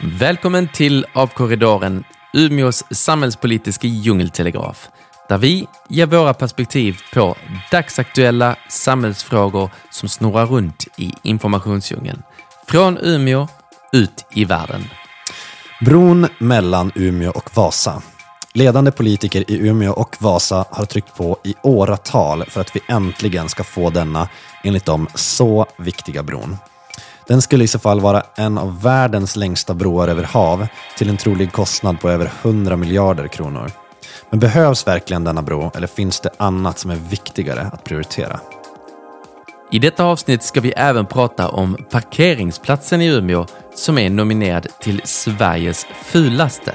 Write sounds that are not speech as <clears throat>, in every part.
Välkommen till Av korridoren, Umeås samhällspolitiska djungeltelegraf, där vi ger våra perspektiv på dagsaktuella samhällsfrågor som snurrar runt i informationsdjungeln. Från Umeå ut i världen. Bron mellan Umeå och Vasa. Ledande politiker i Umeå och Vasa har tryckt på i åratal för att vi äntligen ska få denna, enligt dem, så viktiga bron. Den skulle i så fall vara en av världens längsta broar över hav till en trolig kostnad på över 100 miljarder kronor. Men behövs verkligen denna bro eller finns det annat som är viktigare att prioritera? I detta avsnitt ska vi även prata om parkeringsplatsen i Umeå som är nominerad till Sveriges fulaste.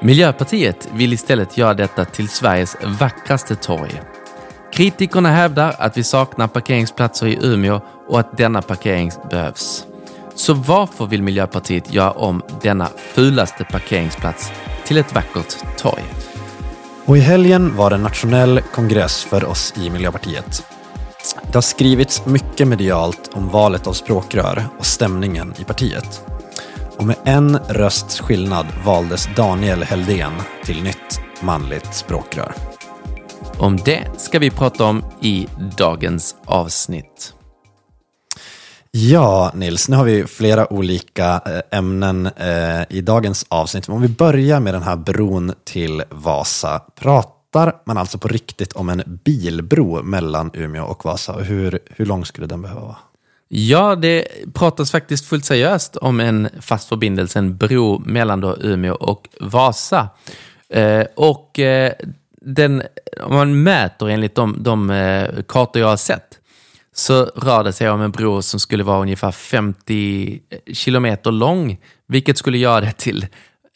Miljöpartiet vill istället göra detta till Sveriges vackraste torg. Kritikerna hävdar att vi saknar parkeringsplatser i Umeå och att denna parkering behövs. Så varför vill Miljöpartiet göra om denna fulaste parkeringsplats till ett vackert torg? Och i helgen var det nationell kongress för oss i Miljöpartiet. Det har skrivits mycket medialt om valet av språkrör och stämningen i partiet. Och med en rösts skillnad valdes Daniel Heldén till nytt manligt språkrör. Om det ska vi prata om i dagens avsnitt. Ja, Nils, nu har vi flera olika eh, ämnen eh, i dagens avsnitt. Men om vi börjar med den här bron till Vasa. Pratar man alltså på riktigt om en bilbro mellan Umeå och Vasa? Och hur, hur lång skulle den behöva vara? Ja, det pratas faktiskt fullt seriöst om en fast förbindelse, en bro mellan då Umeå och Vasa. Eh, och den, om man mäter enligt de, de eh, kartor jag har sett så rör det sig om en bro som skulle vara ungefär 50 kilometer lång, vilket skulle göra det till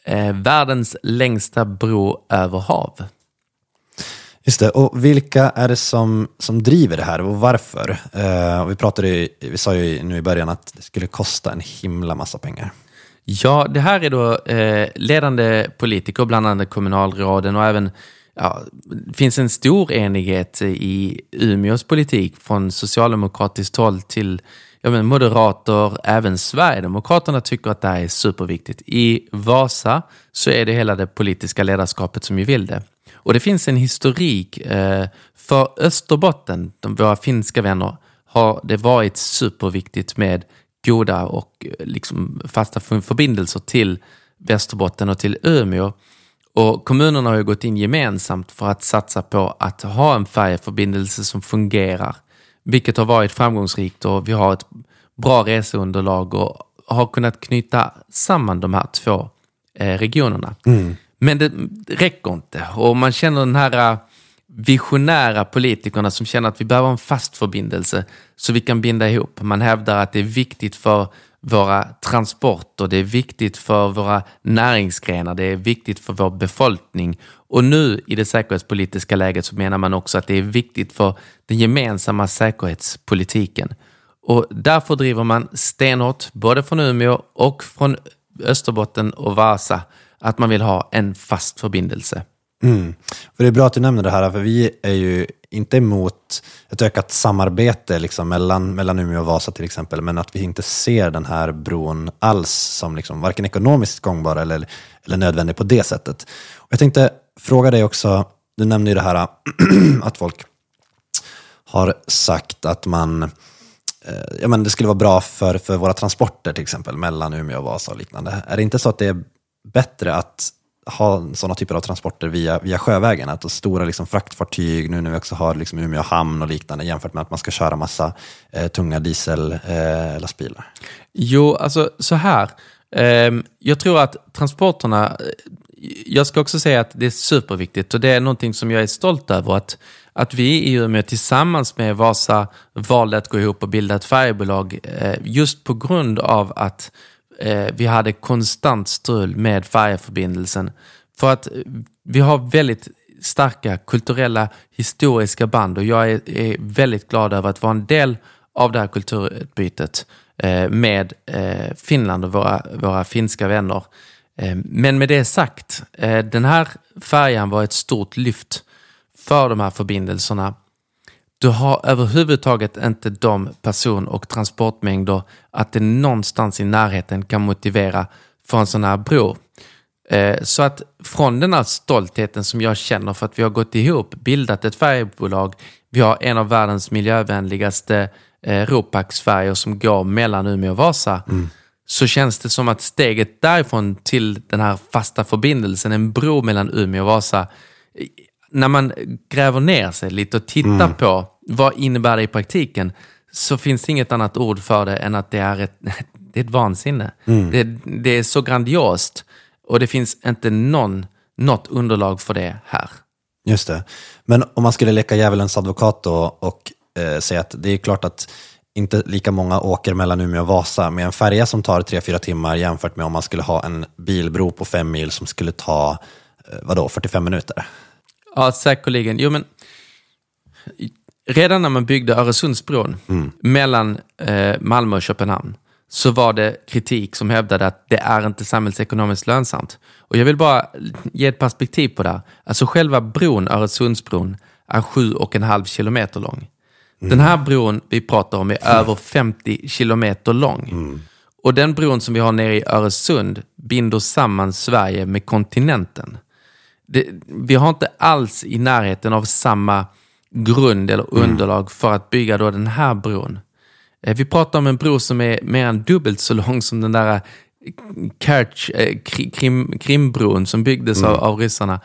eh, världens längsta bro över hav. Just det, och vilka är det som, som driver det här och varför? Eh, vi, pratade, vi sa ju nu i början att det skulle kosta en himla massa pengar. Ja, det här är då eh, ledande politiker, bland annat kommunalråden och även ja, det finns en stor enighet i Umeås politik från socialdemokratiskt håll till ja, men moderater, även Sverigedemokraterna tycker att det här är superviktigt. I Vasa så är det hela det politiska ledarskapet som ju vill det. Och det finns en historik. Eh, för Österbotten, de, våra finska vänner, har det varit superviktigt med goda och eh, liksom fasta förbindelser till Västerbotten och till Umeå. Och kommunerna har ju gått in gemensamt för att satsa på att ha en färjeförbindelse som fungerar, vilket har varit framgångsrikt och vi har ett bra reseunderlag och har kunnat knyta samman de här två eh, regionerna. Mm. Men det räcker inte och man känner den här eh, visionära politikerna som känner att vi behöver en fast förbindelse så vi kan binda ihop. Man hävdar att det är viktigt för våra transporter, det är viktigt för våra näringsgrenar, det är viktigt för vår befolkning. Och nu i det säkerhetspolitiska läget så menar man också att det är viktigt för den gemensamma säkerhetspolitiken. Och därför driver man stenhårt, både från Umeå och från Österbotten och Vasa, att man vill ha en fast förbindelse. Mm. För det är bra att du nämner det här, för vi är ju inte emot ett ökat samarbete liksom mellan, mellan Umeå och Vasa till exempel, men att vi inte ser den här bron alls som liksom varken ekonomiskt gångbar eller, eller nödvändig på det sättet. Och jag tänkte fråga dig också, du nämnde ju det här <clears throat> att folk har sagt att man eh, ja, men det skulle vara bra för, för våra transporter till exempel mellan Umeå och Vasa och liknande. Är det inte så att det är bättre att ha sådana typer av transporter via, via sjövägen. Att stora liksom, fraktfartyg, nu när vi också har liksom, Umeå hamn och liknande, jämfört med att man ska köra massa eh, tunga diesellastbilar. Eh, jo, alltså så här. Eh, jag tror att transporterna, eh, jag ska också säga att det är superviktigt och det är någonting som jag är stolt över. Att, att vi i Umeå tillsammans med Vasa valde att gå ihop och bilda ett färjebolag eh, just på grund av att Eh, vi hade konstant strul med färjeförbindelsen. För att eh, vi har väldigt starka kulturella, historiska band och jag är, är väldigt glad över att vara en del av det här kulturutbytet eh, med eh, Finland och våra, våra finska vänner. Eh, men med det sagt, eh, den här färjan var ett stort lyft för de här förbindelserna du har överhuvudtaget inte de person och transportmängder att det någonstans i närheten kan motivera för en sån här bro. Eh, så att från den här stoltheten som jag känner för att vi har gått ihop, bildat ett färjebolag, vi har en av världens miljövänligaste eh, Ropax-färjor som går mellan Umeå och Vasa, mm. så känns det som att steget därifrån till den här fasta förbindelsen, en bro mellan Umeå och Vasa, när man gräver ner sig lite och tittar mm. på vad innebär det i praktiken, så finns det inget annat ord för det än att det är ett, <laughs> det är ett vansinne. Mm. Det, det, är så grandiost och det finns inte någon, något underlag för det här. Just det. Men om man skulle leka djävulens advokat då och eh, säga att det är klart att inte lika många åker mellan Umeå och Vasa med en färja som tar 3-4 timmar jämfört med om man skulle ha en bilbro på fem mil som skulle ta eh, vadå, 45 minuter. Ja, säkerligen. Jo, men redan när man byggde Öresundsbron mm. mellan eh, Malmö och Köpenhamn så var det kritik som hävdade att det är inte samhällsekonomiskt lönsamt. Och jag vill bara ge ett perspektiv på det. Alltså själva bron, Öresundsbron, är sju och en halv kilometer lång. Mm. Den här bron vi pratar om är mm. över 50 kilometer lång. Mm. Och den bron som vi har nere i Öresund binder samman Sverige med kontinenten. Det, vi har inte alls i närheten av samma grund eller mm. underlag för att bygga då den här bron. Eh, vi pratar om en bro som är mer än dubbelt så lång som den där eh, Kerch, eh, Krim, Krimbron som byggdes mm. av, av ryssarna.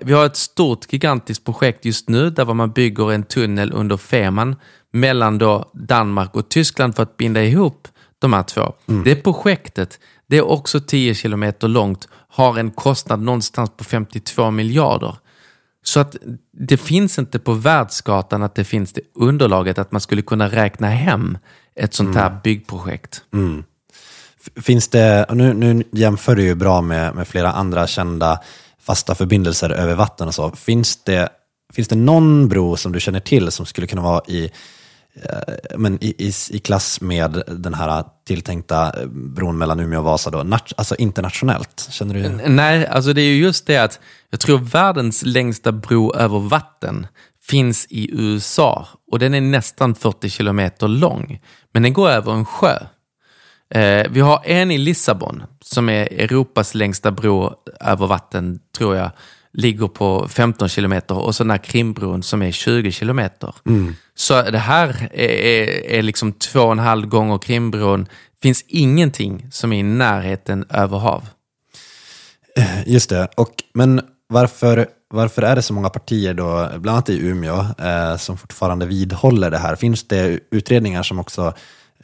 vi har ett stort gigantiskt projekt just nu där man bygger en tunnel under Fehmarn mellan då Danmark och Tyskland för att binda ihop de här två. Mm. Det projektet, det är också 10 kilometer långt, har en kostnad någonstans på 52 miljarder. Så att det finns inte på världskartan att det finns det underlaget att man skulle kunna räkna hem ett sånt här mm. byggprojekt. Mm. Finns det, nu, nu jämför du ju bra med, med flera andra kända fasta förbindelser över vatten och så. Finns det, finns det någon bro som du känner till som skulle kunna vara i Eh, men i, i, i, klass med den här tilltänkta bron mellan Umeå och Vasa, då, nat, alltså internationellt? Känner du? Nej, alltså det är ju just det att jag tror världens längsta bro över vatten finns i USA och den är nästan 40 kilometer lång, men den går över en sjö. Eh, vi har en i Lissabon som är Europas längsta bro över vatten, tror jag ligger på 15 kilometer och så den här Krimbron som är 20 kilometer. Mm. Så det här är, är, är liksom två och en halv gånger Krimbron. finns ingenting som är i närheten över hav. Eh, just det, och, men varför, varför är det så många partier, då, bland annat i Umeå, eh, som fortfarande vidhåller det här? Finns det utredningar som också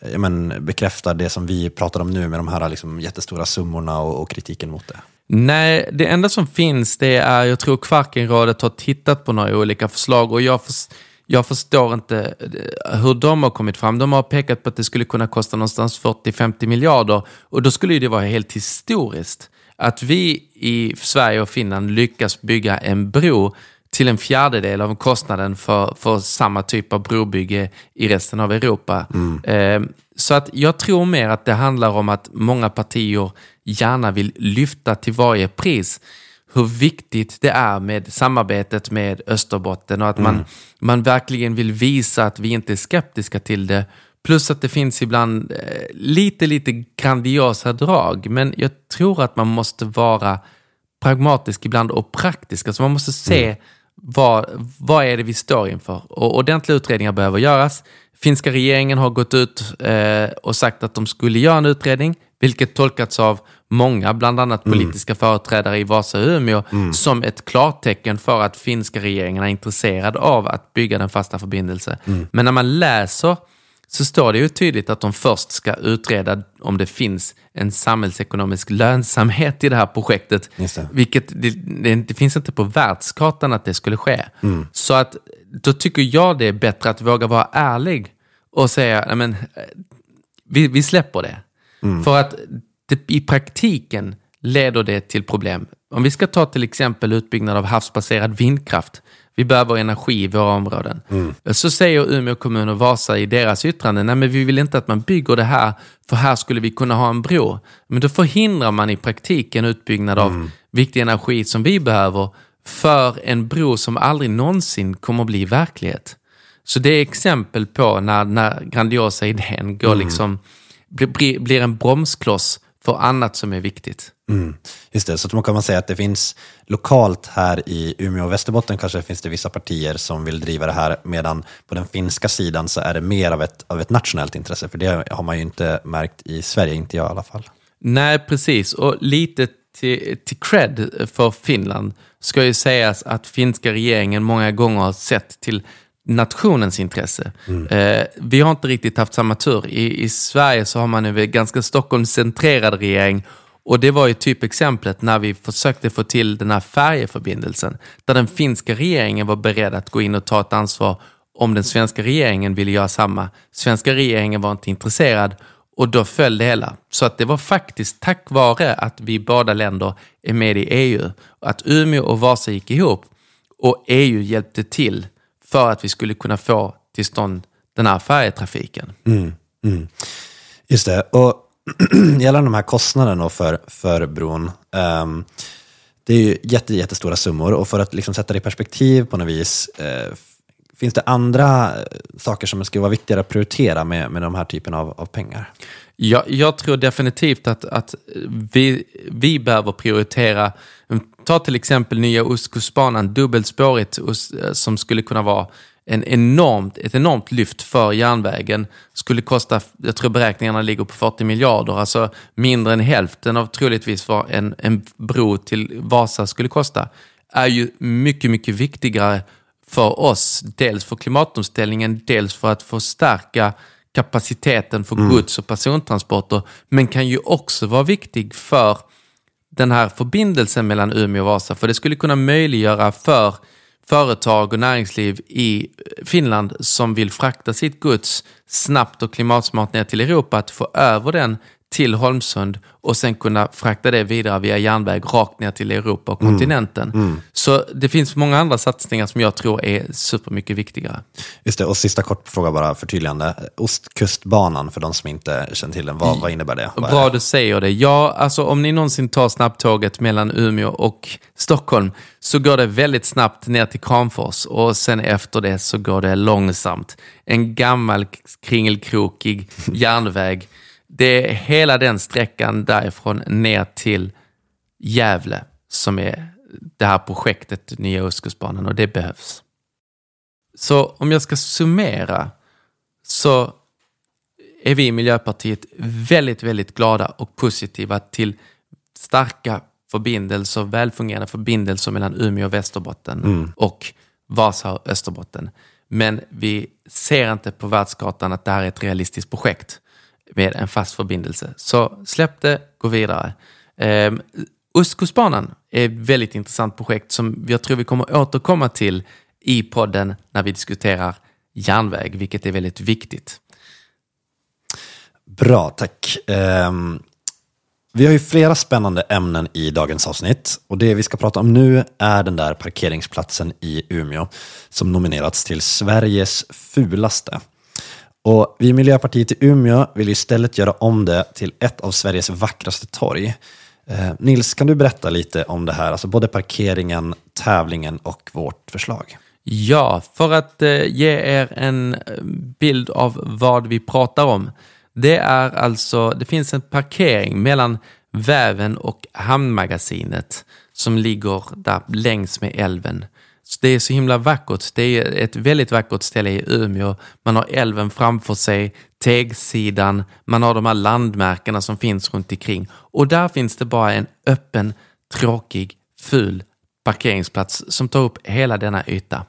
eh, men, bekräftar det som vi pratar om nu med de här liksom, jättestora summorna och, och kritiken mot det? Nej, det enda som finns det är, jag tror Kvarkenrådet har tittat på några olika förslag och jag, för, jag förstår inte eh, hur de har kommit fram. De har pekat på att det skulle kunna kosta någonstans 40-50 miljarder och då skulle det vara helt historiskt att vi i Sverige och Finland lyckas bygga en bro till en fjärdedel av kostnaden för, för samma typ av brobygge i resten av Europa. Mm. Eh, så att jag tror mer att det handlar om att många partier gärna vill lyfta till varje pris hur viktigt det är med samarbetet med Österbotten och att man, mm. man verkligen vill visa att vi inte är skeptiska till det. Plus att det finns ibland eh, lite, lite grandiosa drag. Men jag tror att man måste vara pragmatisk ibland och praktisk. Alltså man måste se mm. Vad, vad är det vi står inför. Och ordentliga utredningar behöver göras. Finska regeringen har gått ut eh, och sagt att de skulle göra en utredning vilket tolkats av många, bland annat mm. politiska mm. företrädare i Vasa och Umeå, mm. som ett klartecken för att finska regeringen är intresserad av att bygga den fasta förbindelse. Mm. Men när man läser så står det ju tydligt att de först ska utreda om det finns en samhällsekonomisk lönsamhet i det här projektet. Det. Vilket det, det, det, finns inte på världskartan att det skulle ske. Mm. Så att då tycker jag det är bättre att våga vara ärlig och säga, men, vi, vi släpper det. Mm. För att i praktiken leder det till problem. Om vi ska ta till exempel utbyggnad av havsbaserad vindkraft. Vi behöver energi i våra områden. Mm. Så säger Umeå kommun och Vasa i deras yttrande, nej men vi vill inte att man bygger det här, för här skulle vi kunna ha en bro. Men då förhindrar man i praktiken utbyggnad av mm. viktig energi som vi behöver för en bro som aldrig någonsin kommer att bli verklighet. Så det är exempel på när den här grandiosa idén går mm. liksom blir, blir en bromskloss för annat som är viktigt. Mm. Just det, så då kan man säga att det finns lokalt här i Umeå och Västerbotten kanske finns det vissa partier som vill driva det här, medan på den finska sidan så är det mer av ett, av ett nationellt intresse, för det har man ju inte märkt i Sverige, inte jag i alla fall. Nej, precis. Och lite till, till cred för Finland ska ju sägas att finska regeringen många gånger har sett till nationens intresse. Mm. Eh, vi har inte riktigt haft samma tur. I, I Sverige så har man en ganska Stockholmscentrerad regering och det var ju typexemplet när vi försökte få till den här färjeförbindelsen, där den finska regeringen var beredd att gå in och ta ett ansvar om den svenska regeringen ville göra samma. Svenska regeringen var inte intresserad och då föll det hela. Så att det var faktiskt tack vare att vi båda länder är med i EU, att Umeå och Vasa gick ihop och EU hjälpte till för att vi skulle kunna få till stånd den här färjetrafiken. Mm, mm. Just det, och <clears throat> gällande de här kostnaderna för, för bron, um, det är ju jätte, jättestora summor och för att liksom sätta det i perspektiv på något vis, uh, finns det andra saker som skulle vara viktigare att prioritera med, med de här typen av, av pengar? Ja, jag tror definitivt att, att vi, vi behöver prioritera, ta till exempel nya Ostkustbanan, dubbelspårigt, som skulle kunna vara en enormt, ett enormt lyft för järnvägen. Skulle kosta, jag tror beräkningarna ligger på 40 miljarder, alltså mindre än hälften av troligtvis vad en, en bro till Vasa skulle kosta. Är ju mycket, mycket viktigare för oss. Dels för klimatomställningen, dels för att förstärka kapaciteten för mm. gods och persontransporter, men kan ju också vara viktig för den här förbindelsen mellan Umeå och Vasa, för det skulle kunna möjliggöra för företag och näringsliv i Finland som vill frakta sitt gods snabbt och klimatsmart ner till Europa att få över den till Holmsund och sen kunna frakta det vidare via järnväg rakt ner till Europa och mm. kontinenten. Mm. Mm. Så det finns många andra satsningar som jag tror är supermycket viktigare. Just det, och sista kort fråga bara, förtydligande. Ostkustbanan, för de som inte känner till den, vad, vad innebär det? Vad Bra du säger det. Ja, alltså om ni någonsin tar snabbtåget mellan Umeå och Stockholm så går det väldigt snabbt ner till Kramfors och sen efter det så går det långsamt. En gammal kringelkrokig <laughs> järnväg det är hela den sträckan därifrån ner till Gävle som är det här projektet Nya Ostkustbanan och det behövs. Så om jag ska summera så är vi i Miljöpartiet väldigt, väldigt glada och positiva till starka förbindelser, välfungerande förbindelser mellan Umeå och Västerbotten mm. och Vasa och Österbotten. Men vi ser inte på världskartan att det här är ett realistiskt projekt med en fast förbindelse. Så släpp det, gå vidare. Eh, Ostkustbanan är ett väldigt intressant projekt som jag tror vi kommer återkomma till i podden när vi diskuterar järnväg, vilket är väldigt viktigt. Bra, tack. Um, vi har ju flera spännande ämnen i dagens avsnitt och det vi ska prata om nu är den där parkeringsplatsen i Umeå som nominerats till Sveriges fulaste. Och vi i Miljöpartiet i Umeå vill istället göra om det till ett av Sveriges vackraste torg. Eh, Nils, kan du berätta lite om det här, alltså både parkeringen, tävlingen och vårt förslag? Ja, för att eh, ge er en eh, bild av vad vi pratar om. Det är alltså, det finns en parkering mellan Väven och Hamnmagasinet som ligger där längs med älven. Det är så himla vackert. Det är ett väldigt vackert ställe i Umeå. Man har älven framför sig, tegsidan, man har de här landmärkena som finns runt omkring. Och där finns det bara en öppen, tråkig, ful parkeringsplats som tar upp hela denna yta.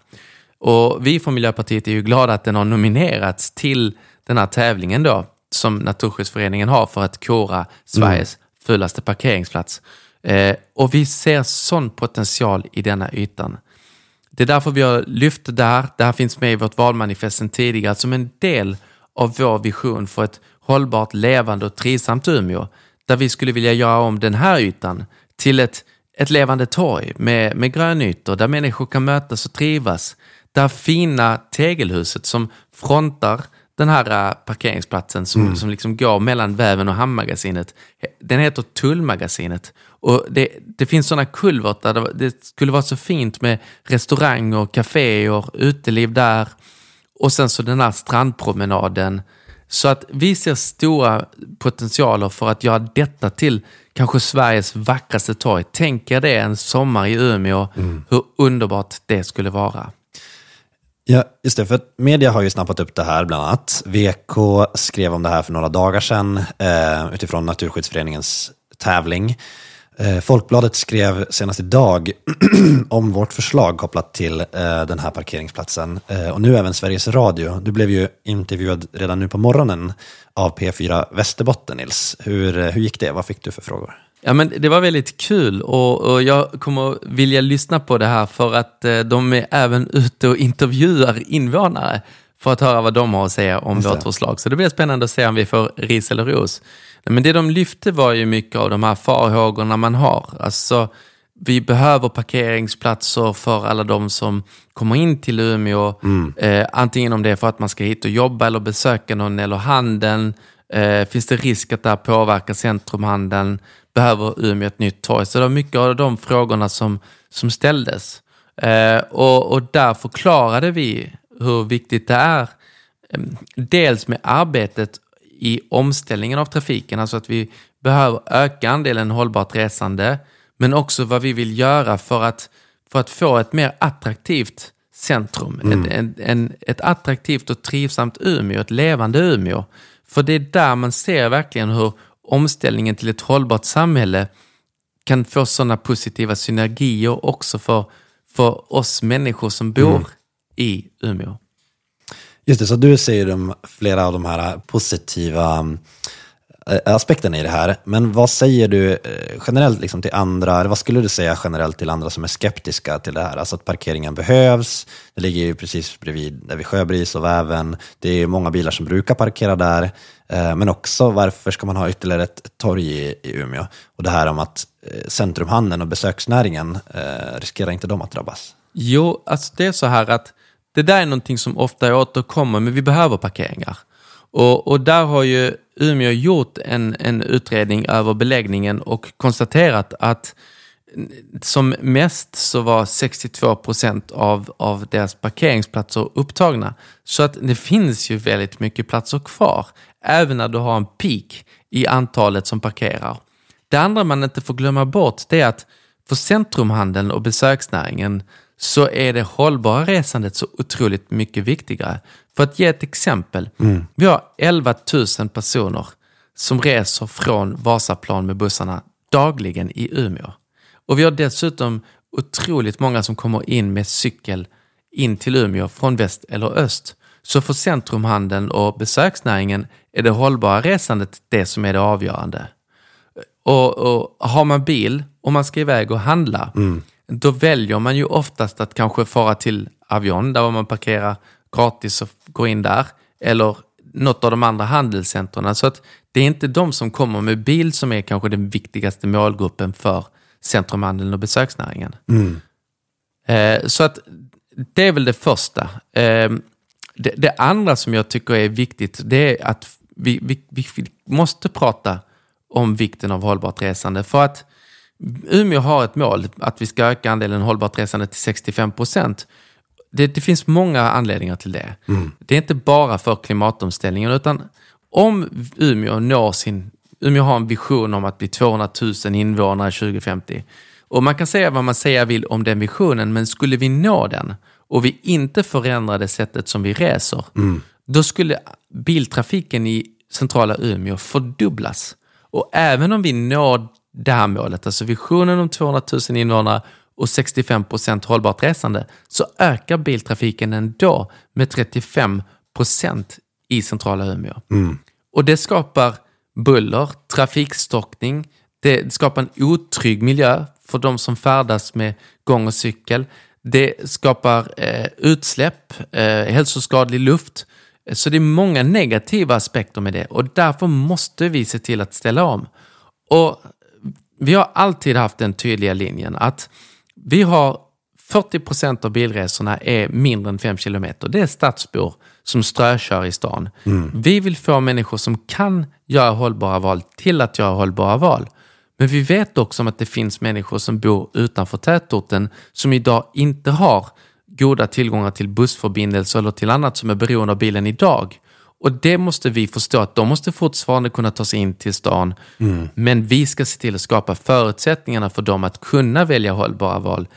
Och vi från Miljöpartiet är ju glada att den har nominerats till den här tävlingen då, som Naturskyddsföreningen har för att kora Sveriges mm. fulaste parkeringsplats. Eh, och vi ser sån potential i denna ytan. Det är därför vi har lyft det här. Det här finns med i vårt valmanifest sedan tidigare som en del av vår vision för ett hållbart, levande och trivsamt Umeå. Där vi skulle vilja göra om den här ytan till ett, ett levande torg med, med grönytor där människor kan mötas och trivas. Där fina tegelhuset som frontar den här äh, parkeringsplatsen som, mm. som liksom går mellan väven och hamnmagasinet. Den heter Tullmagasinet. Och det, det finns sådana kulvertar där det skulle vara så fint med restauranger, kaféer, uteliv där. Och sen så den här strandpromenaden Så att vi ser stora potentialer för att göra detta till kanske Sveriges vackraste torg. Tänk er det en sommar i Umeå, mm. hur underbart det skulle vara. Ja, just det. För media har ju snappat upp det här bland annat. VK skrev om det här för några dagar sedan eh, utifrån Naturskyddsföreningens tävling. Eh, Folkbladet skrev senast idag <clears throat> om vårt förslag kopplat till eh, den här parkeringsplatsen. Eh, och nu även Sveriges Radio. Du blev ju intervjuad redan nu på morgonen av P4 Västerbotten, Nils. Hur, eh, hur gick det? Vad fick du för frågor? Ja, men det var väldigt kul och, och jag kommer vilja lyssna på det här för att eh, de är även ute och intervjuar invånare för att höra vad de har att säga om vårt förslag. Så det blir spännande att se om vi får ris eller ros. Men det de lyfte var ju mycket av de här farhågorna man har. Alltså, vi behöver parkeringsplatser för alla de som kommer in till Umeå. Mm. Eh, antingen om det är för att man ska hit och jobba eller besöka någon eller handeln. Eh, finns det risk att det här påverkar centrumhandeln? Behöver Umeå ett nytt torg? Så det var mycket av de frågorna som, som ställdes. Eh, och, och där förklarade vi hur viktigt det är. Eh, dels med arbetet i omställningen av trafiken, alltså att vi behöver öka andelen hållbart resande, men också vad vi vill göra för att, för att få ett mer attraktivt centrum. Mm. Ett, en, en, ett attraktivt och trivsamt Umeå, ett levande Umeå. För det är där man ser verkligen hur omställningen till ett hållbart samhälle kan få sådana positiva synergier också för, för oss människor som bor mm. i Umeå. Just det, så du ser de, flera av de här positiva Eh, aspekten i det här. Men vad säger du eh, generellt liksom till andra, eller vad skulle du säga generellt till andra som är skeptiska till det här? Alltså att parkeringen behövs, det ligger ju precis bredvid där vid Sjöbris och Väven, det är många bilar som brukar parkera där, eh, men också varför ska man ha ytterligare ett torg i, i Umeå? Och det här om att centrumhandeln och besöksnäringen, riskerar inte de att drabbas? Jo, alltså det är så här att det där är någonting som ofta återkommer, men vi behöver parkeringar. Och, och där har ju Umeå gjort en, en utredning över beläggningen och konstaterat att som mest så var 62 procent av, av deras parkeringsplatser upptagna. Så att det finns ju väldigt mycket platser kvar, även när du har en peak i antalet som parkerar. Det andra man inte får glömma bort det är att för centrumhandeln och besöksnäringen så är det hållbara resandet så otroligt mycket viktigare. För att ge ett exempel. Mm. Vi har 11 000 personer som reser från Vasaplan med bussarna dagligen i Umeå. Och vi har dessutom otroligt många som kommer in med cykel in till Umeå från väst eller öst. Så för centrumhandeln och besöksnäringen är det hållbara resandet det som är det avgörande. Och, och har man bil och man ska iväg och handla, mm då väljer man ju oftast att kanske fara till Avion, där man parkerar gratis och går in där, eller något av de andra handelscentren. Så att det är inte de som kommer med bil som är kanske den viktigaste målgruppen för centrumhandeln och besöksnäringen. Mm. Eh, så att det är väl det första. Eh, det, det, andra som jag tycker är viktigt, det är att vi, vi, vi måste prata om vikten av hållbart resande. För att Umeå har ett mål att vi ska öka andelen hållbart resande till 65 procent. Det, det, finns många anledningar till det. Mm. Det är inte bara för klimatomställningen, utan om Umeå når sin... Umeå har en vision om att bli 200 000 invånare 2050. Och man kan säga vad man säger vill om den visionen, men skulle vi nå den och vi inte förändrar det sättet som vi reser, mm. då skulle biltrafiken i centrala Umeå fördubblas. Och även om vi når det här målet, alltså visionen om 200 000 invånare och 65 procent hållbart resande, så ökar biltrafiken ändå med 35 procent i centrala Umeå. Mm. Och det skapar buller, trafikstockning, det skapar en otrygg miljö för de som färdas med gång och cykel. Det skapar eh, utsläpp, eh, hälsoskadlig luft. Så det är många negativa aspekter med det och därför måste vi se till att ställa om. Och vi har alltid haft den tydliga linjen att vi har 40 procent av bilresorna är mindre än 5 kilometer. Det är stadsbor som strökör i stan. Mm. Vi vill få människor som kan göra hållbara val till att göra hållbara val. Men vi vet också om att det finns människor som bor utanför tätorten som idag inte har goda tillgångar till bussförbindelser eller till annat som är beroende av bilen idag. Och det måste vi förstå, att de måste fortfarande kunna ta sig in till stan. Men vi ska se till att skapa förutsättningarna för dem att kunna välja hållbara val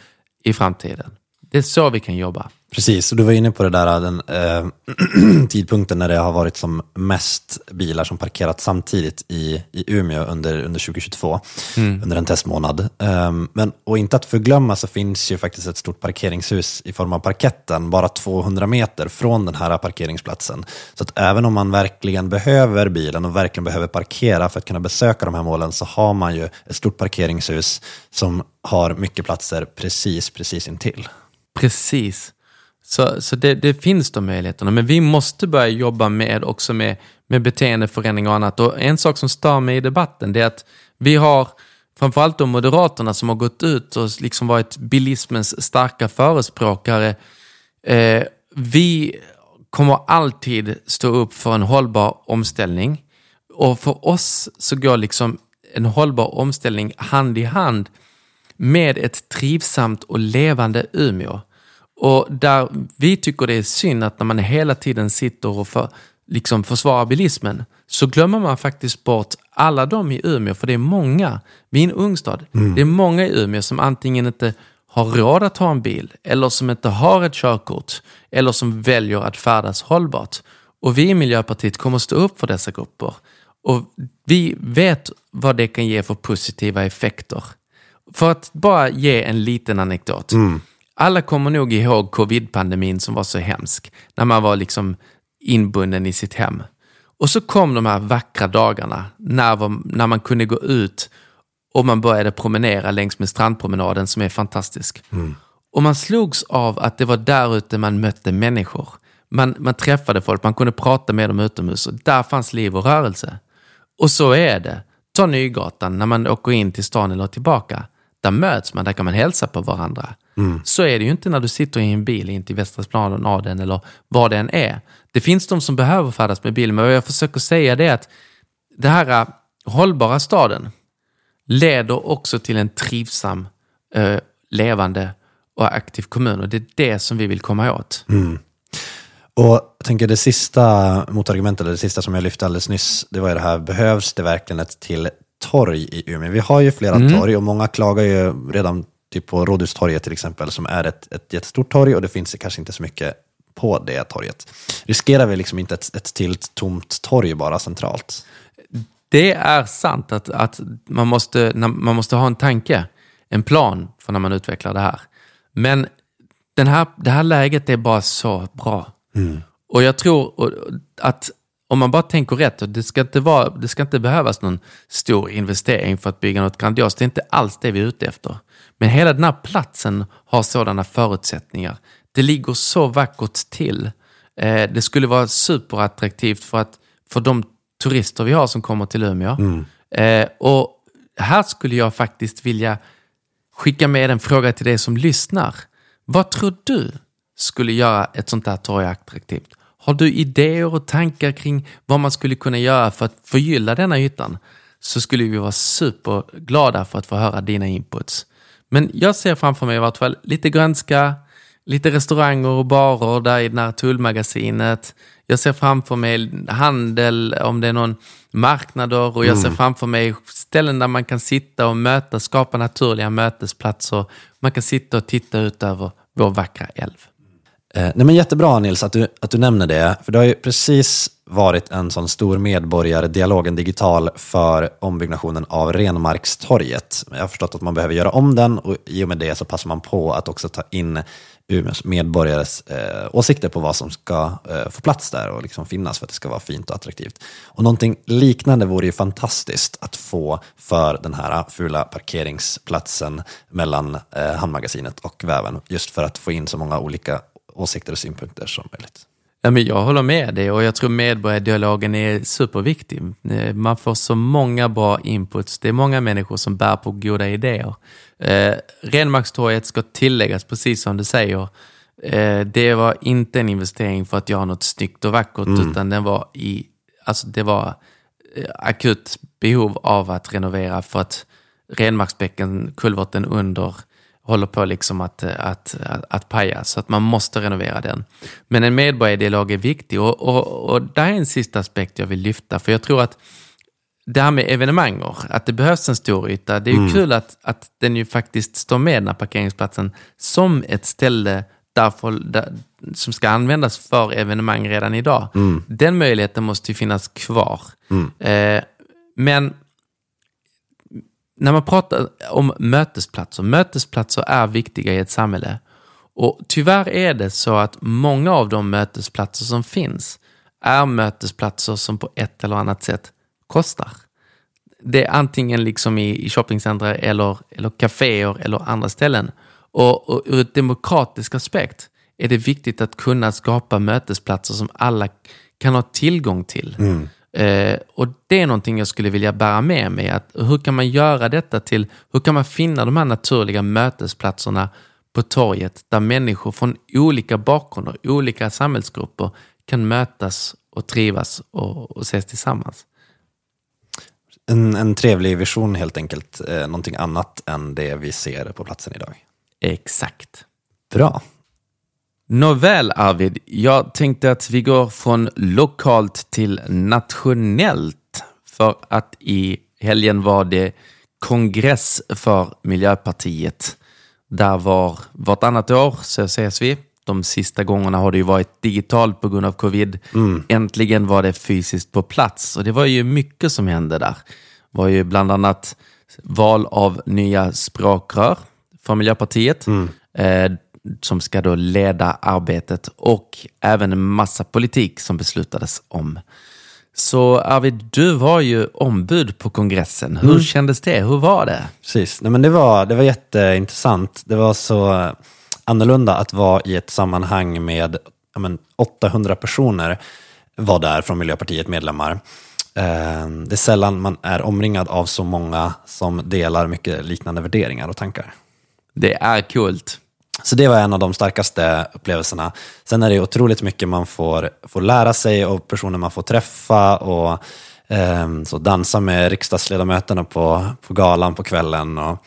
i framtiden. Det är så vi kan jobba. Precis, och du var inne på det där den eh, <clears throat> tidpunkten när det har varit som mest bilar som parkerat samtidigt i, i Umeå under, under 2022, under en testmånad. Um, men, och inte att förglömma så finns ju faktiskt ett stort parkeringshus i form av parketten, bara 200 meter från den här parkeringsplatsen. Så att även om man verkligen behöver bilen och verkligen behöver parkera för att kunna besöka de här målen så har man ju ett stort parkeringshus som har mycket platser precis, precis intill. Precis. Så, så det, det, finns de möjligheterna, men vi måste börja jobba med också med, med beteendeförändring och annat. Och en sak som stör mig i debatten det är att vi har framförallt de Moderaterna som har gått ut och liksom varit bilismens starka förespråkare. Eh, vi kommer alltid stå upp för en hållbar omställning. Och för oss så går liksom en hållbar omställning hand i hand med ett trivsamt och levande Umeå. Och där vi tycker det är synd att när man hela tiden sitter och för, liksom försvarar bilismen så glömmer man faktiskt bort alla de i Umeå, för det är många. Vi är en ung stad. Mm. Det är många i Umeå som antingen inte har råd att ha en bil eller som inte har ett körkort eller som väljer att färdas hållbart. Och vi i Miljöpartiet kommer stå upp för dessa grupper. Och vi vet vad det kan ge för positiva effekter. För att bara ge en liten anekdot. Mm. Alla kommer nog ihåg covid-pandemin som var så hemsk. När man var liksom inbunden i sitt hem. Och så kom de här vackra dagarna när, när man kunde gå ut och man började promenera längs med strandpromenaden som är fantastisk. Mm. Och man slogs av att det var där ute man mötte människor. Man, man träffade folk, man kunde prata med dem utomhus och där fanns liv och rörelse. Och så är det. Ta Nygatan när man åker in till stan eller tillbaka. Där möts man, där kan man hälsa på varandra. Mm. Så är det ju inte när du sitter i en bil in till Västra eller vad det än är. Det finns de som behöver färdas med bil, men vad jag försöker säga det är att det här äh, hållbara staden leder också till en trivsam, äh, levande och aktiv kommun. Och det är det som vi vill komma åt. Mm. Och jag tänker det sista motargumentet, det sista som jag lyfte alldeles nyss, det var ju det här, behövs det verkligen ett till torg i Umeå? Vi har ju flera mm. torg och många klagar ju redan typ på Rådhustorget till exempel, som är ett, ett jättestort torg och det finns kanske inte så mycket på det torget. Riskerar vi liksom inte ett, ett till tomt torg bara centralt? Det är sant att, att man, måste, man måste ha en tanke, en plan för när man utvecklar det här. Men den här, det här läget är bara så bra. Mm. Och jag tror att om man bara tänker rätt, det ska, inte vara, det ska inte behövas någon stor investering för att bygga något grandiost. Det är inte alls det vi är ute efter. Men hela den här platsen har sådana förutsättningar. Det ligger så vackert till. Eh, det skulle vara superattraktivt för, att, för de turister vi har som kommer till Umeå. Mm. Eh, och här skulle jag faktiskt vilja skicka med en fråga till dig som lyssnar. Vad tror du skulle göra ett sånt här torg attraktivt? Har du idéer och tankar kring vad man skulle kunna göra för att förgylla denna ytan? Så skulle vi vara superglada för att få höra dina inputs. Men jag ser framför mig i vart fall lite grönska, lite restauranger och barer där i det här tullmagasinet. Jag ser framför mig handel, om det är någon marknader och jag ser mm. framför mig ställen där man kan sitta och möta, skapa naturliga mötesplatser. Man kan sitta och titta ut över vår vackra älv. Eh, nej men jättebra Nils att du, att du nämner det, för det har ju precis varit en sån stor medborgardialog, en digital, för ombyggnationen av Renmarkstorget. Jag har förstått att man behöver göra om den och i och med det så passar man på att också ta in Umeås medborgares eh, åsikter på vad som ska eh, få plats där och liksom finnas för att det ska vara fint och attraktivt. Och någonting liknande vore ju fantastiskt att få för den här fula parkeringsplatsen mellan eh, Hamnmagasinet och Väven, just för att få in så många olika åsikter och synpunkter som möjligt. Ja, men jag håller med dig och jag tror medborgardialogen är superviktig. Man får så många bra inputs. Det är många människor som bär på goda idéer. Eh, Renmarkstorget ska tilläggas, precis som du säger. Eh, det var inte en investering för att göra något snyggt och vackert, mm. utan den var i, alltså det var eh, akut behov av att renovera för att Renmarksbäcken, kulverten under håller på liksom att, att, att, att paja, så att man måste renovera den. Men en medborgardialog är viktig och, och, och där är en sista aspekt jag vill lyfta, för jag tror att det här med evenemang, att det behövs en stor yta. Det är ju mm. kul att, att den ju faktiskt står med, den här parkeringsplatsen, som ett ställe därför, där, som ska användas för evenemang redan idag. Mm. Den möjligheten måste ju finnas kvar. Mm. Eh, men när man pratar om mötesplatser, mötesplatser är viktiga i ett samhälle. Och tyvärr är det så att många av de mötesplatser som finns är mötesplatser som på ett eller annat sätt kostar. Det är antingen liksom i, i shoppingcentra eller, eller kaféer eller andra ställen. Och, och ur ett demokratisk aspekt är det viktigt att kunna skapa mötesplatser som alla kan ha tillgång till. Mm. Eh, och det är någonting jag skulle vilja bära med mig. Att hur kan man göra detta till, hur kan man finna de här naturliga mötesplatserna på torget där människor från olika bakgrunder, olika samhällsgrupper kan mötas och trivas och, och ses tillsammans. En, en trevlig vision helt enkelt, eh, någonting annat än det vi ser på platsen idag. Exakt. Bra. Nåväl Arvid, jag tänkte att vi går från lokalt till nationellt. För att i helgen var det kongress för Miljöpartiet. Där var vartannat år så ses vi. De sista gångerna har det ju varit digitalt på grund av covid. Mm. Äntligen var det fysiskt på plats och det var ju mycket som hände där. Det var ju bland annat val av nya språkrör för Miljöpartiet. Mm. Eh, som ska då leda arbetet och även en massa politik som beslutades om. Så Arvid, du var ju ombud på kongressen. Hur mm. kändes det? Hur var det? Precis, Nej, men det, var, det var jätteintressant. Det var så annorlunda att vara i ett sammanhang med men, 800 personer var där från Miljöpartiet medlemmar. Eh, det är sällan man är omringad av så många som delar mycket liknande värderingar och tankar. Det är kul. Så det var en av de starkaste upplevelserna. Sen är det otroligt mycket man får, får lära sig och personer man får träffa och eh, så dansa med riksdagsledamöterna på, på galan på kvällen. Och,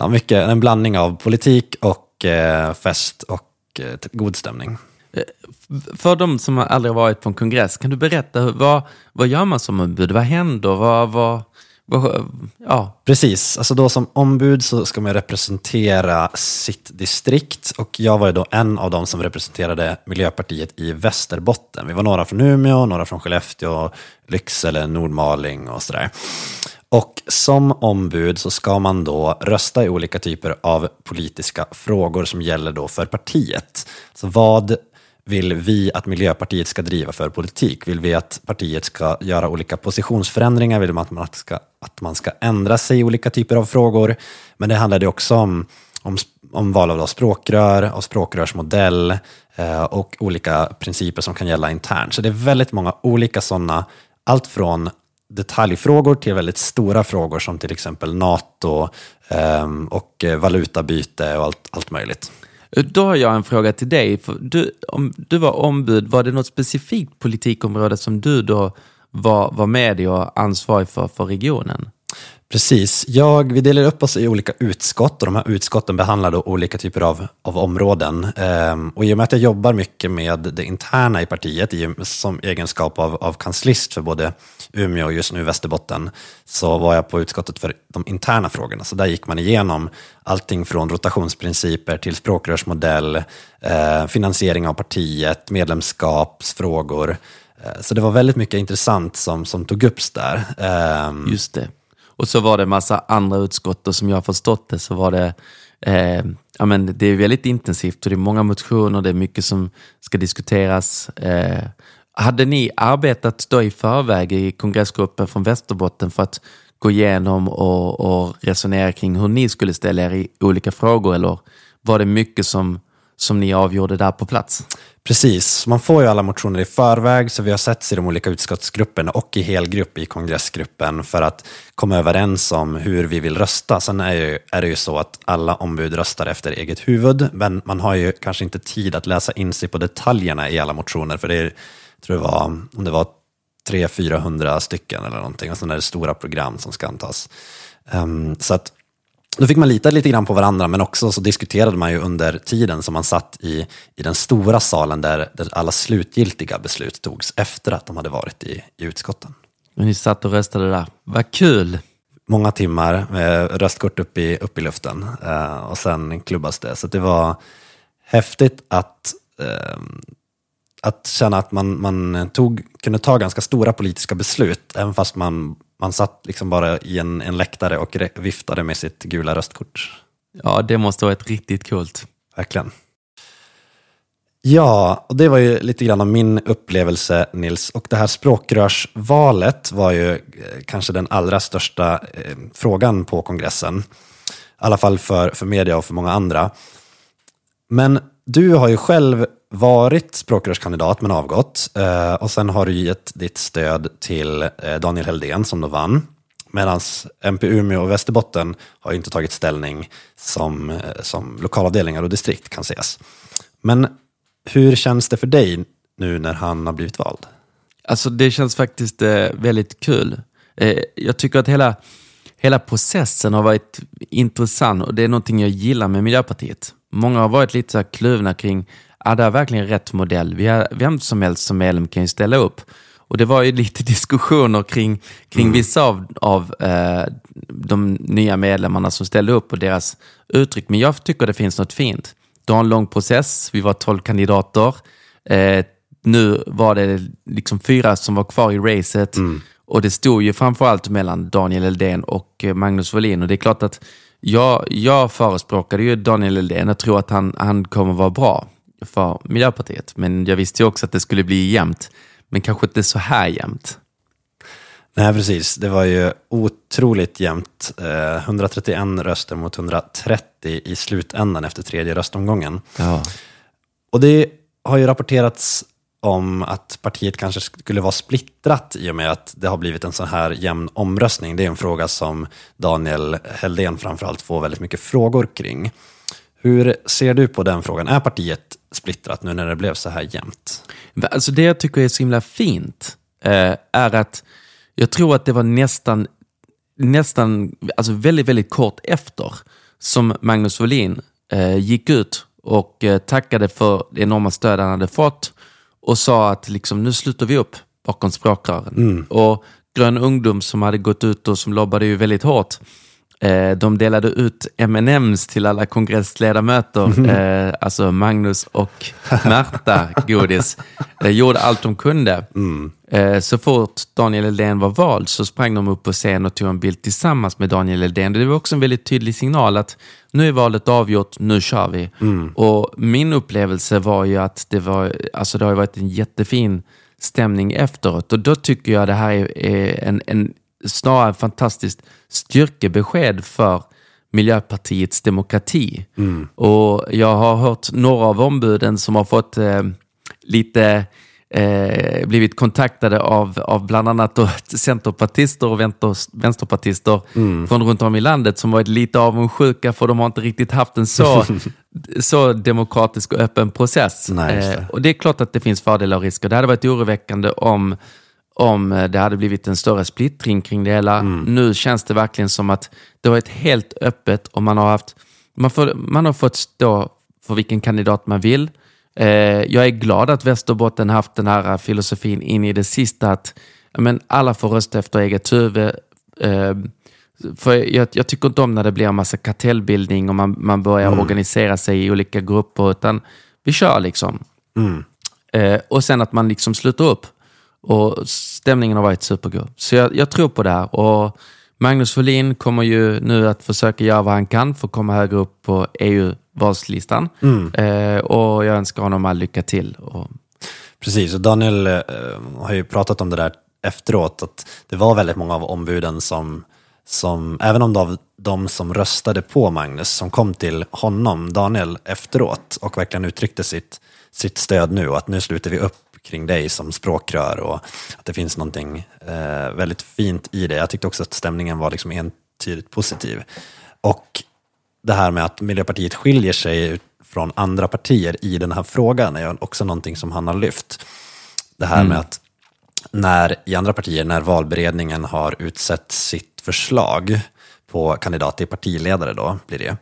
ja, mycket, en blandning av politik och eh, fest och eh, god stämning. Eh, för de som aldrig varit på en kongress, kan du berätta vad, vad gör man som ombud? Vad händer? Vad, vad, Ja. Precis, alltså då som ombud så ska man representera sitt distrikt och jag var ju då en av dem som representerade Miljöpartiet i Västerbotten. Vi var några från Umeå, några från Skellefteå, Lycksele, Nordmaling och sådär. Och som ombud så ska man då rösta i olika typer av politiska frågor som gäller då för partiet. Så vad vill vi att Miljöpartiet ska driva för politik? Vill vi att partiet ska göra olika positionsförändringar? Vill man att man ska, att man ska ändra sig i olika typer av frågor? Men det handlade också om, om, om val av språkrör och språkrörsmodell eh, och olika principer som kan gälla internt. Så det är väldigt många olika sådana, allt från detaljfrågor till väldigt stora frågor som till exempel NATO eh, och valutabyte och allt, allt möjligt. Då har jag en fråga till dig. Du, om du var ombud, var det något specifikt politikområde som du då var, var med i och ansvarig för, för regionen? Precis. Jag, vi delar upp oss i olika utskott och de här utskotten behandlar då olika typer av, av områden. Ehm, och I och med att jag jobbar mycket med det interna i partiet i, som egenskap av, av kanslist för både Umeå och just nu Västerbotten så var jag på utskottet för de interna frågorna. Så där gick man igenom allting från rotationsprinciper till språkrörsmodell, eh, finansiering av partiet, medlemskapsfrågor. Eh, så det var väldigt mycket intressant som, som tog upps där. Ehm, just det. Och så var det massa andra utskott och som jag har förstått det så var det eh, ja, men det är väldigt intensivt och det är många motioner, det är mycket som ska diskuteras. Eh, hade ni arbetat då i förväg i kongressgruppen från Västerbotten för att gå igenom och, och resonera kring hur ni skulle ställa er i olika frågor eller var det mycket som, som ni avgjorde där på plats? Precis, man får ju alla motioner i förväg så vi har setts i de olika utskottsgrupperna och i helgrupp i kongressgruppen för att komma överens om hur vi vill rösta. Sen är, ju, är det ju så att alla ombud röstar efter eget huvud men man har ju kanske inte tid att läsa in sig på detaljerna i alla motioner för det är, tror jag var, om det var 300-400 stycken eller någonting och sen är det stora program som ska antas. Um, så att då fick man lita lite grann på varandra, men också så diskuterade man ju under tiden som man satt i, i den stora salen där, där alla slutgiltiga beslut togs efter att de hade varit i, i utskotten. Och ni satt och röstade där. Vad kul! Många timmar med röstkort upp i, upp i luften eh, och sen klubbas det. Så det var häftigt att, eh, att känna att man, man tog, kunde ta ganska stora politiska beslut, även fast man man satt liksom bara i en, en läktare och viftade med sitt gula röstkort. Ja, det måste ha varit riktigt coolt. Verkligen. Ja, och det var ju lite grann av min upplevelse, Nils. Och det här språkrörsvalet var ju eh, kanske den allra största eh, frågan på kongressen. I alla fall för, för media och för många andra. Men du har ju själv varit språkrörskandidat men avgått. Eh, och sen har du gett ditt stöd till eh, Daniel Heldén som då vann. Medan MP Umeå och Västerbotten har inte tagit ställning som, eh, som lokalavdelningar och distrikt kan sägas. Men hur känns det för dig nu när han har blivit vald? Alltså det känns faktiskt eh, väldigt kul. Eh, jag tycker att hela, hela processen har varit intressant och det är någonting jag gillar med Miljöpartiet. Många har varit lite så kluvna kring är det verkligen rätt modell? Vi har, vem som helst som medlem kan ju ställa upp. Och det var ju <laughs> lite diskussioner kring, kring mm. vissa av, av eh, de nya medlemmarna som ställde upp och deras uttryck. Men jag tycker det finns något fint. Det var en lång process, vi var tolv kandidater. Eh, nu var det liksom fyra som var kvar i racet. Mm. Och det stod ju framförallt mellan Daniel Eldén och eh, Magnus Wåhlin. Och det är klart att jag, jag förespråkade ju Daniel Eldén. Jag tror att han, han kommer vara bra för Miljöpartiet. Men jag visste ju också att det skulle bli jämnt. Men kanske inte så här jämnt. Nej, precis. Det var ju otroligt jämnt. Eh, 131 röster mot 130 i slutändan efter tredje röstomgången. Ja. Och det har ju rapporterats om att partiet kanske skulle vara splittrat i och med att det har blivit en sån här jämn omröstning. Det är en fråga som Daniel Heldén framförallt får väldigt mycket frågor kring. Hur ser du på den frågan? Är partiet splittrat nu när det blev så här jämnt? Alltså det jag tycker är så himla fint eh, är att jag tror att det var nästan, nästan alltså väldigt, väldigt kort efter som Magnus Wåhlin eh, gick ut och eh, tackade för det enorma stöd han hade fått och sa att liksom, nu slutar vi upp bakom språkrören. Mm. Och Grön ungdom som hade gått ut och som lobbade ju väldigt hårt Eh, de delade ut M&M's till alla kongressledamöter, mm. alltså Magnus och Märta Godis. De gjorde allt de kunde. Mm. Så fort Daniel Eldén var vald så sprang de upp på scen och tog en bild tillsammans med Daniel Eldén. Det var också en väldigt tydlig signal att nu är valet avgjort, nu kör vi. Mm. Och min upplevelse var ju att det, var, alltså det har varit en jättefin stämning efteråt och då tycker jag det här är en, en snarare fantastiskt styrkebesked för Miljöpartiets demokrati. Mm. Och jag har hört några av ombuden som har fått eh, lite eh, blivit kontaktade av, av bland annat <laughs> centerpartister och vänsterpartister mm. från runt om i landet som varit lite avundsjuka för de har inte riktigt haft en så, <laughs> så demokratisk och öppen process. Nej, eh, och det är klart att det finns fördelar och risker. Det hade varit oroväckande om om eh, det hade blivit en större splittring kring det hela. Mm. Nu känns det verkligen som att det har varit helt öppet och man har, haft, man, får, man har fått stå för vilken kandidat man vill. Eh, jag är glad att Västerbotten haft den här filosofin in i det sista att men, alla får rösta efter eget huvud. Eh, för jag, jag, tycker inte om när det blir en massa kartellbildning och man, man börjar mm. organisera sig i olika grupper, utan vi kör liksom. Mm. Eh, och sen att man liksom slutar upp. Och stämningen har varit supergod. Så jag, jag tror på det här. Och Magnus Folin kommer ju nu att försöka göra vad han kan för att komma högre upp på EU-valslistan. Mm. Eh, och jag önskar honom all lycka till. Och... Precis, och Daniel eh, har ju pratat om det där efteråt, att det var väldigt många av ombuden som, som även om de, de som röstade på Magnus, som kom till honom, Daniel, efteråt och verkligen uttryckte sitt, sitt stöd nu och att nu slutar vi upp kring dig som språkrör och att det finns någonting eh, väldigt fint i det. Jag tyckte också att stämningen var liksom entydigt positiv. Och det här med att Miljöpartiet skiljer sig från andra partier i den här frågan är också någonting som han har lyft. Det här mm. med att när, i andra partier, när valberedningen har utsett sitt förslag på kandidat till partiledare då, blir det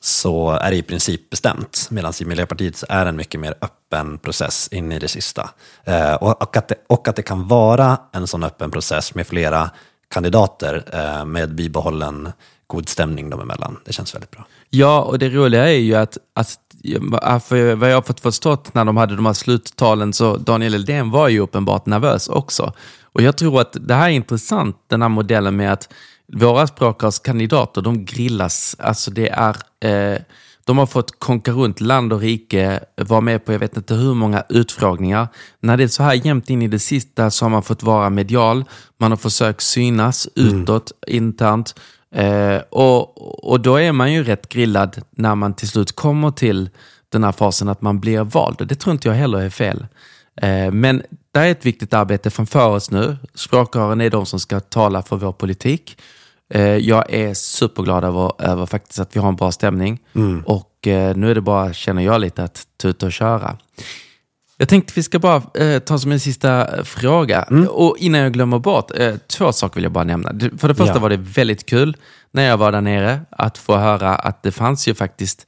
så är det i princip bestämt. Medan i Miljöpartiet så är det en mycket mer öppen process in i det sista. Eh, och, och, att det, och att det kan vara en sån öppen process med flera kandidater eh, med bibehållen god stämning dem emellan. Det känns väldigt bra. Ja, och det roliga är ju att, att för vad jag har fått förstått när de hade de här sluttalen så Daniel Eldén var ju uppenbart nervös också. Och jag tror att det här är intressant, den här modellen med att våra språkrörskandidater, de grillas. Alltså det är, eh, de har fått konka runt land och rike, vara med på jag vet inte hur många utfrågningar. När det är så här jämnt in i det sista så har man fått vara medial, man har försökt synas mm. utåt, internt. Eh, och, och då är man ju rätt grillad när man till slut kommer till den här fasen att man blir vald. Det tror inte jag heller är fel. Eh, men det är ett viktigt arbete framför oss nu. Språkrören är de som ska tala för vår politik. Eh, jag är superglad över, över faktiskt att vi har en bra stämning. Mm. Och eh, nu är det bara, känner jag lite, att tuta och köra. Jag tänkte vi ska bara eh, ta som en sista fråga. Mm. Och innan jag glömmer bort, eh, två saker vill jag bara nämna. För det första ja. var det väldigt kul när jag var där nere att få höra att det fanns ju faktiskt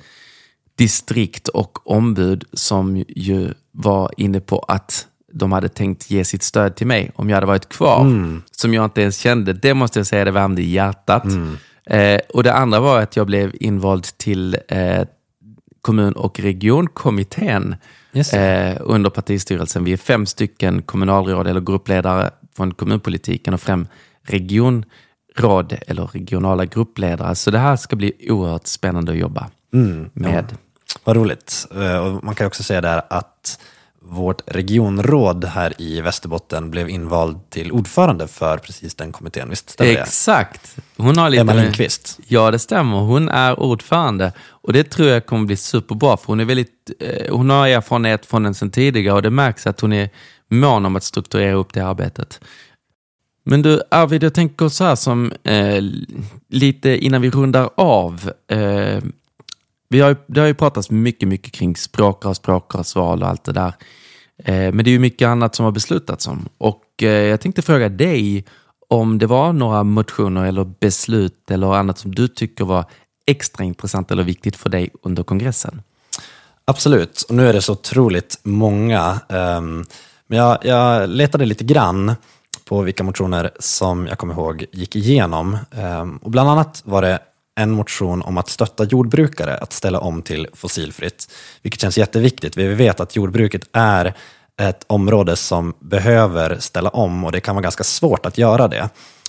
distrikt och ombud som ju var inne på att de hade tänkt ge sitt stöd till mig om jag hade varit kvar, mm. som jag inte ens kände. Det måste jag säga, det värmde i hjärtat. Mm. Eh, och det andra var att jag blev invald till eh, kommun och regionkommittén eh, under partistyrelsen. Vi är fem stycken kommunalråd eller gruppledare från kommunpolitiken och fem regionråd eller regionala gruppledare. Så det här ska bli oerhört spännande att jobba mm. med. Ja. Vad roligt. Eh, och man kan också säga där att vårt regionråd här i Västerbotten blev invald till ordförande för precis den kommittén. Visst stämmer det? Exakt. Hon har lite Emma Lindqvist. Ja, det stämmer. Hon är ordförande. Och det tror jag kommer bli superbra, för hon, är väldigt, eh, hon har erfarenhet från den sedan tidigare och det märks att hon är mån om att strukturera upp det arbetet. Men du Arvid, jag tänker så här som eh, lite innan vi rundar av. Eh, vi har, det har ju pratats mycket, mycket kring språkrör, språkrörsval och allt det där. Eh, men det är ju mycket annat som har beslutats om. Och eh, jag tänkte fråga dig om det var några motioner eller beslut eller annat som du tycker var extra intressant eller viktigt för dig under kongressen? Absolut, och nu är det så otroligt många. Ehm, men jag, jag letade lite grann på vilka motioner som jag kommer ihåg gick igenom. Ehm, och bland annat var det en motion om att stötta jordbrukare att ställa om till fossilfritt, vilket känns jätteviktigt. Vi vet att jordbruket är ett område som behöver ställa om och det kan vara ganska svårt att göra det.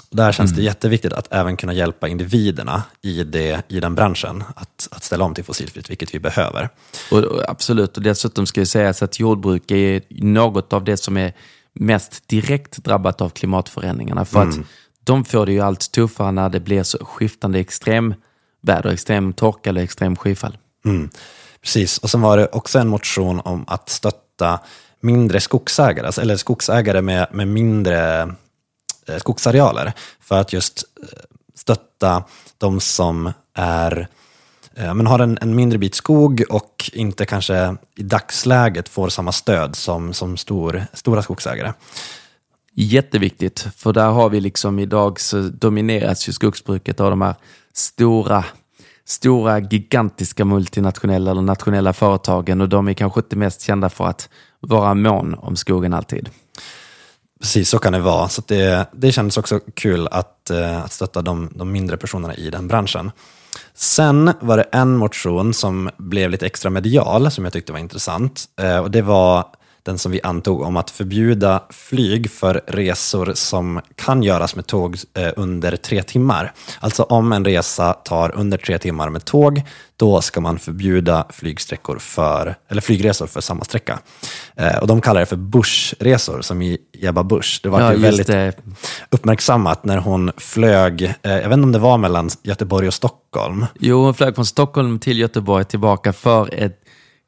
Och där känns mm. det jätteviktigt att även kunna hjälpa individerna i, det, i den branschen att, att ställa om till fossilfritt, vilket vi behöver. Och, och absolut, och dessutom ska jag säga att jordbruk är något av det som är mest direkt drabbat av klimatförändringarna. För mm. att de får det ju allt tuffare när det blir så skiftande extremväder, extrem torka eller extrem skyfall. Mm. Precis, och sen var det också en motion om att stötta mindre skogsägare, alltså, eller skogsägare med, med mindre eh, skogsarealer, för att just eh, stötta de som är eh, men har en, en, mindre bit skog och inte kanske i dagsläget får samma stöd som, som stor, stora skogsägare. Jätteviktigt, för där har vi liksom idag så domineras ju skogsbruket av de här stora, stora gigantiska multinationella eller nationella företagen och de är kanske inte mest kända för att vara mån om skogen alltid. Precis, så kan det vara. Så det, det kändes också kul att, eh, att stötta de, de mindre personerna i den branschen. Sen var det en motion som blev lite extra medial som jag tyckte var intressant. Eh, och Det var den som vi antog om att förbjuda flyg för resor som kan göras med tåg eh, under tre timmar. Alltså om en resa tar under tre timmar med tåg, då ska man förbjuda flygsträckor för, eller flygresor för samma sträcka. Eh, och de kallar det för Bushresor, som i Ebba Busch. Det var ja, väldigt det. uppmärksammat när hon flög, eh, jag vet inte om det var mellan Göteborg och Stockholm. Jo, hon flög från Stockholm till Göteborg tillbaka för ett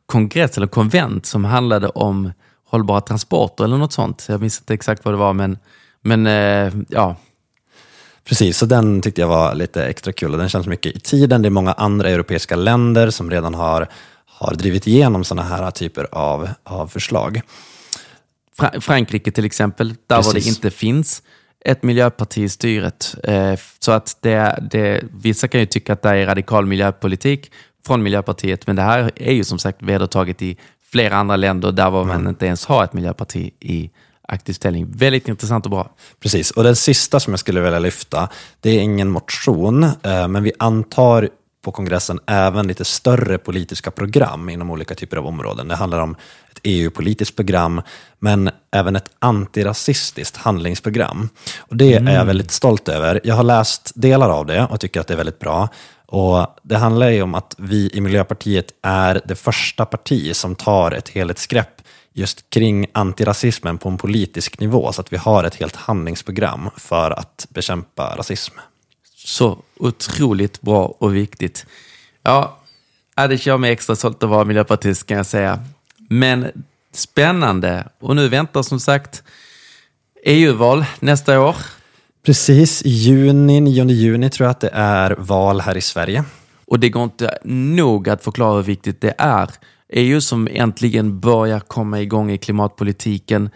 kongress eller konvent som handlade om hållbara transporter eller något sånt. Jag minns inte exakt vad det var, men, men eh, ja. Precis, så den tyckte jag var lite extra kul och den känns mycket i tiden. Det är många andra europeiska länder som redan har, har drivit igenom sådana här typer av, av förslag. Fra Frankrike till exempel, där Precis. var det inte finns ett miljöparti i styret. Eh, så att det, det, vissa kan ju tycka att det är radikal miljöpolitik från Miljöpartiet, men det här är ju som sagt vedertaget i flera andra länder där var man mm. inte ens har ett miljöparti i aktiv ställning. Väldigt intressant och bra. Precis, och den sista som jag skulle vilja lyfta, det är ingen motion, eh, men vi antar på kongressen även lite större politiska program inom olika typer av områden. Det handlar om ett EU-politiskt program, men även ett antirasistiskt handlingsprogram. Och det mm. är jag mm. väldigt stolt över. Jag har läst delar av det och tycker att det är väldigt bra. Och Det handlar ju om att vi i Miljöpartiet är det första parti som tar ett helhetsgrepp just kring antirasismen på en politisk nivå, så att vi har ett helt handlingsprogram för att bekämpa rasism. Så otroligt bra och viktigt. Ja, det kör mig extra stolt att vara miljöpartist kan jag säga. Men spännande. Och nu väntar som sagt EU-val nästa år. Precis, juni, 9 juni tror jag att det är val här i Sverige. Och det går inte nog att förklara hur viktigt det är. EU som äntligen börjar komma igång i klimatpolitiken.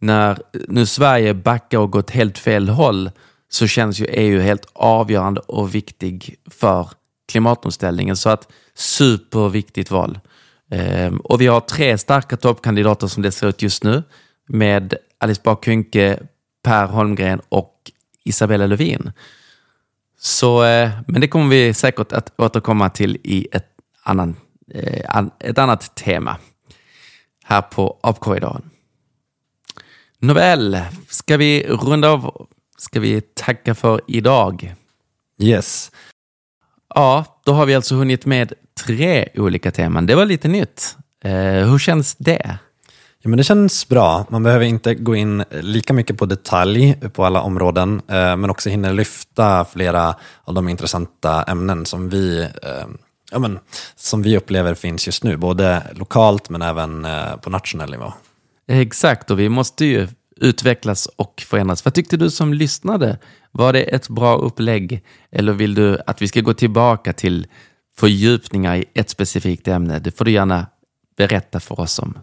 När nu Sverige backar och gått helt fel håll så känns ju EU helt avgörande och viktig för klimatomställningen. Så att superviktigt val. Ehm, och vi har tre starka toppkandidater som det ser ut just nu med Alice Bah Kuhnke, Per Holmgren och Isabella Lövin. Så, eh, men det kommer vi säkert att återkomma till i ett, annan, eh, ett annat tema här på Apkorridoren. Nåväl, ska vi runda av? Ska vi tacka för idag? Yes. Ja, då har vi alltså hunnit med tre olika teman. Det var lite nytt. Eh, hur känns det? Ja, men det känns bra. Man behöver inte gå in lika mycket på detalj på alla områden, eh, men också hinna lyfta flera av de intressanta ämnen som vi, eh, ja, men, som vi upplever finns just nu, både lokalt men även eh, på nationell nivå. Exakt, och vi måste ju utvecklas och förändras. Vad tyckte du som lyssnade? Var det ett bra upplägg eller vill du att vi ska gå tillbaka till fördjupningar i ett specifikt ämne? Det får du gärna berätta för oss om.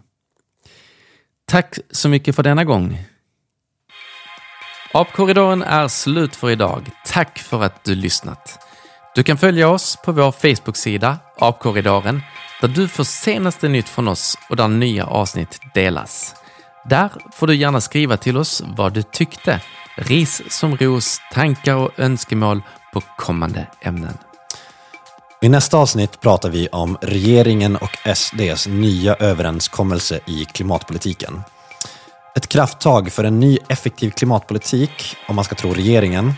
Tack så mycket för denna gång. Apkorridoren är slut för idag. Tack för att du lyssnat. Du kan följa oss på vår Facebook-sida Apkorridoren där du får senaste nytt från oss och där nya avsnitt delas. Där får du gärna skriva till oss vad du tyckte, ris som ros, tankar och önskemål på kommande ämnen. I nästa avsnitt pratar vi om regeringen och SDs nya överenskommelse i klimatpolitiken. Ett krafttag för en ny effektiv klimatpolitik, om man ska tro regeringen.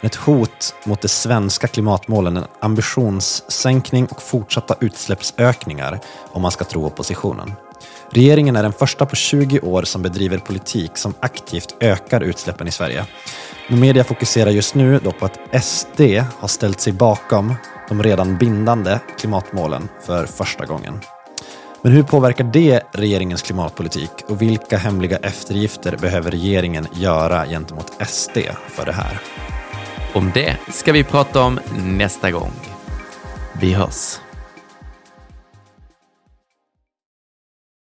Ett hot mot de svenska klimatmålen, en ambitionssänkning och fortsatta utsläppsökningar, om man ska tro oppositionen. Regeringen är den första på 20 år som bedriver politik som aktivt ökar utsläppen i Sverige. Men media fokuserar just nu då på att SD har ställt sig bakom de redan bindande klimatmålen för första gången. Men hur påverkar det regeringens klimatpolitik och vilka hemliga eftergifter behöver regeringen göra gentemot SD för det här? Om det ska vi prata om nästa gång. Vi hörs.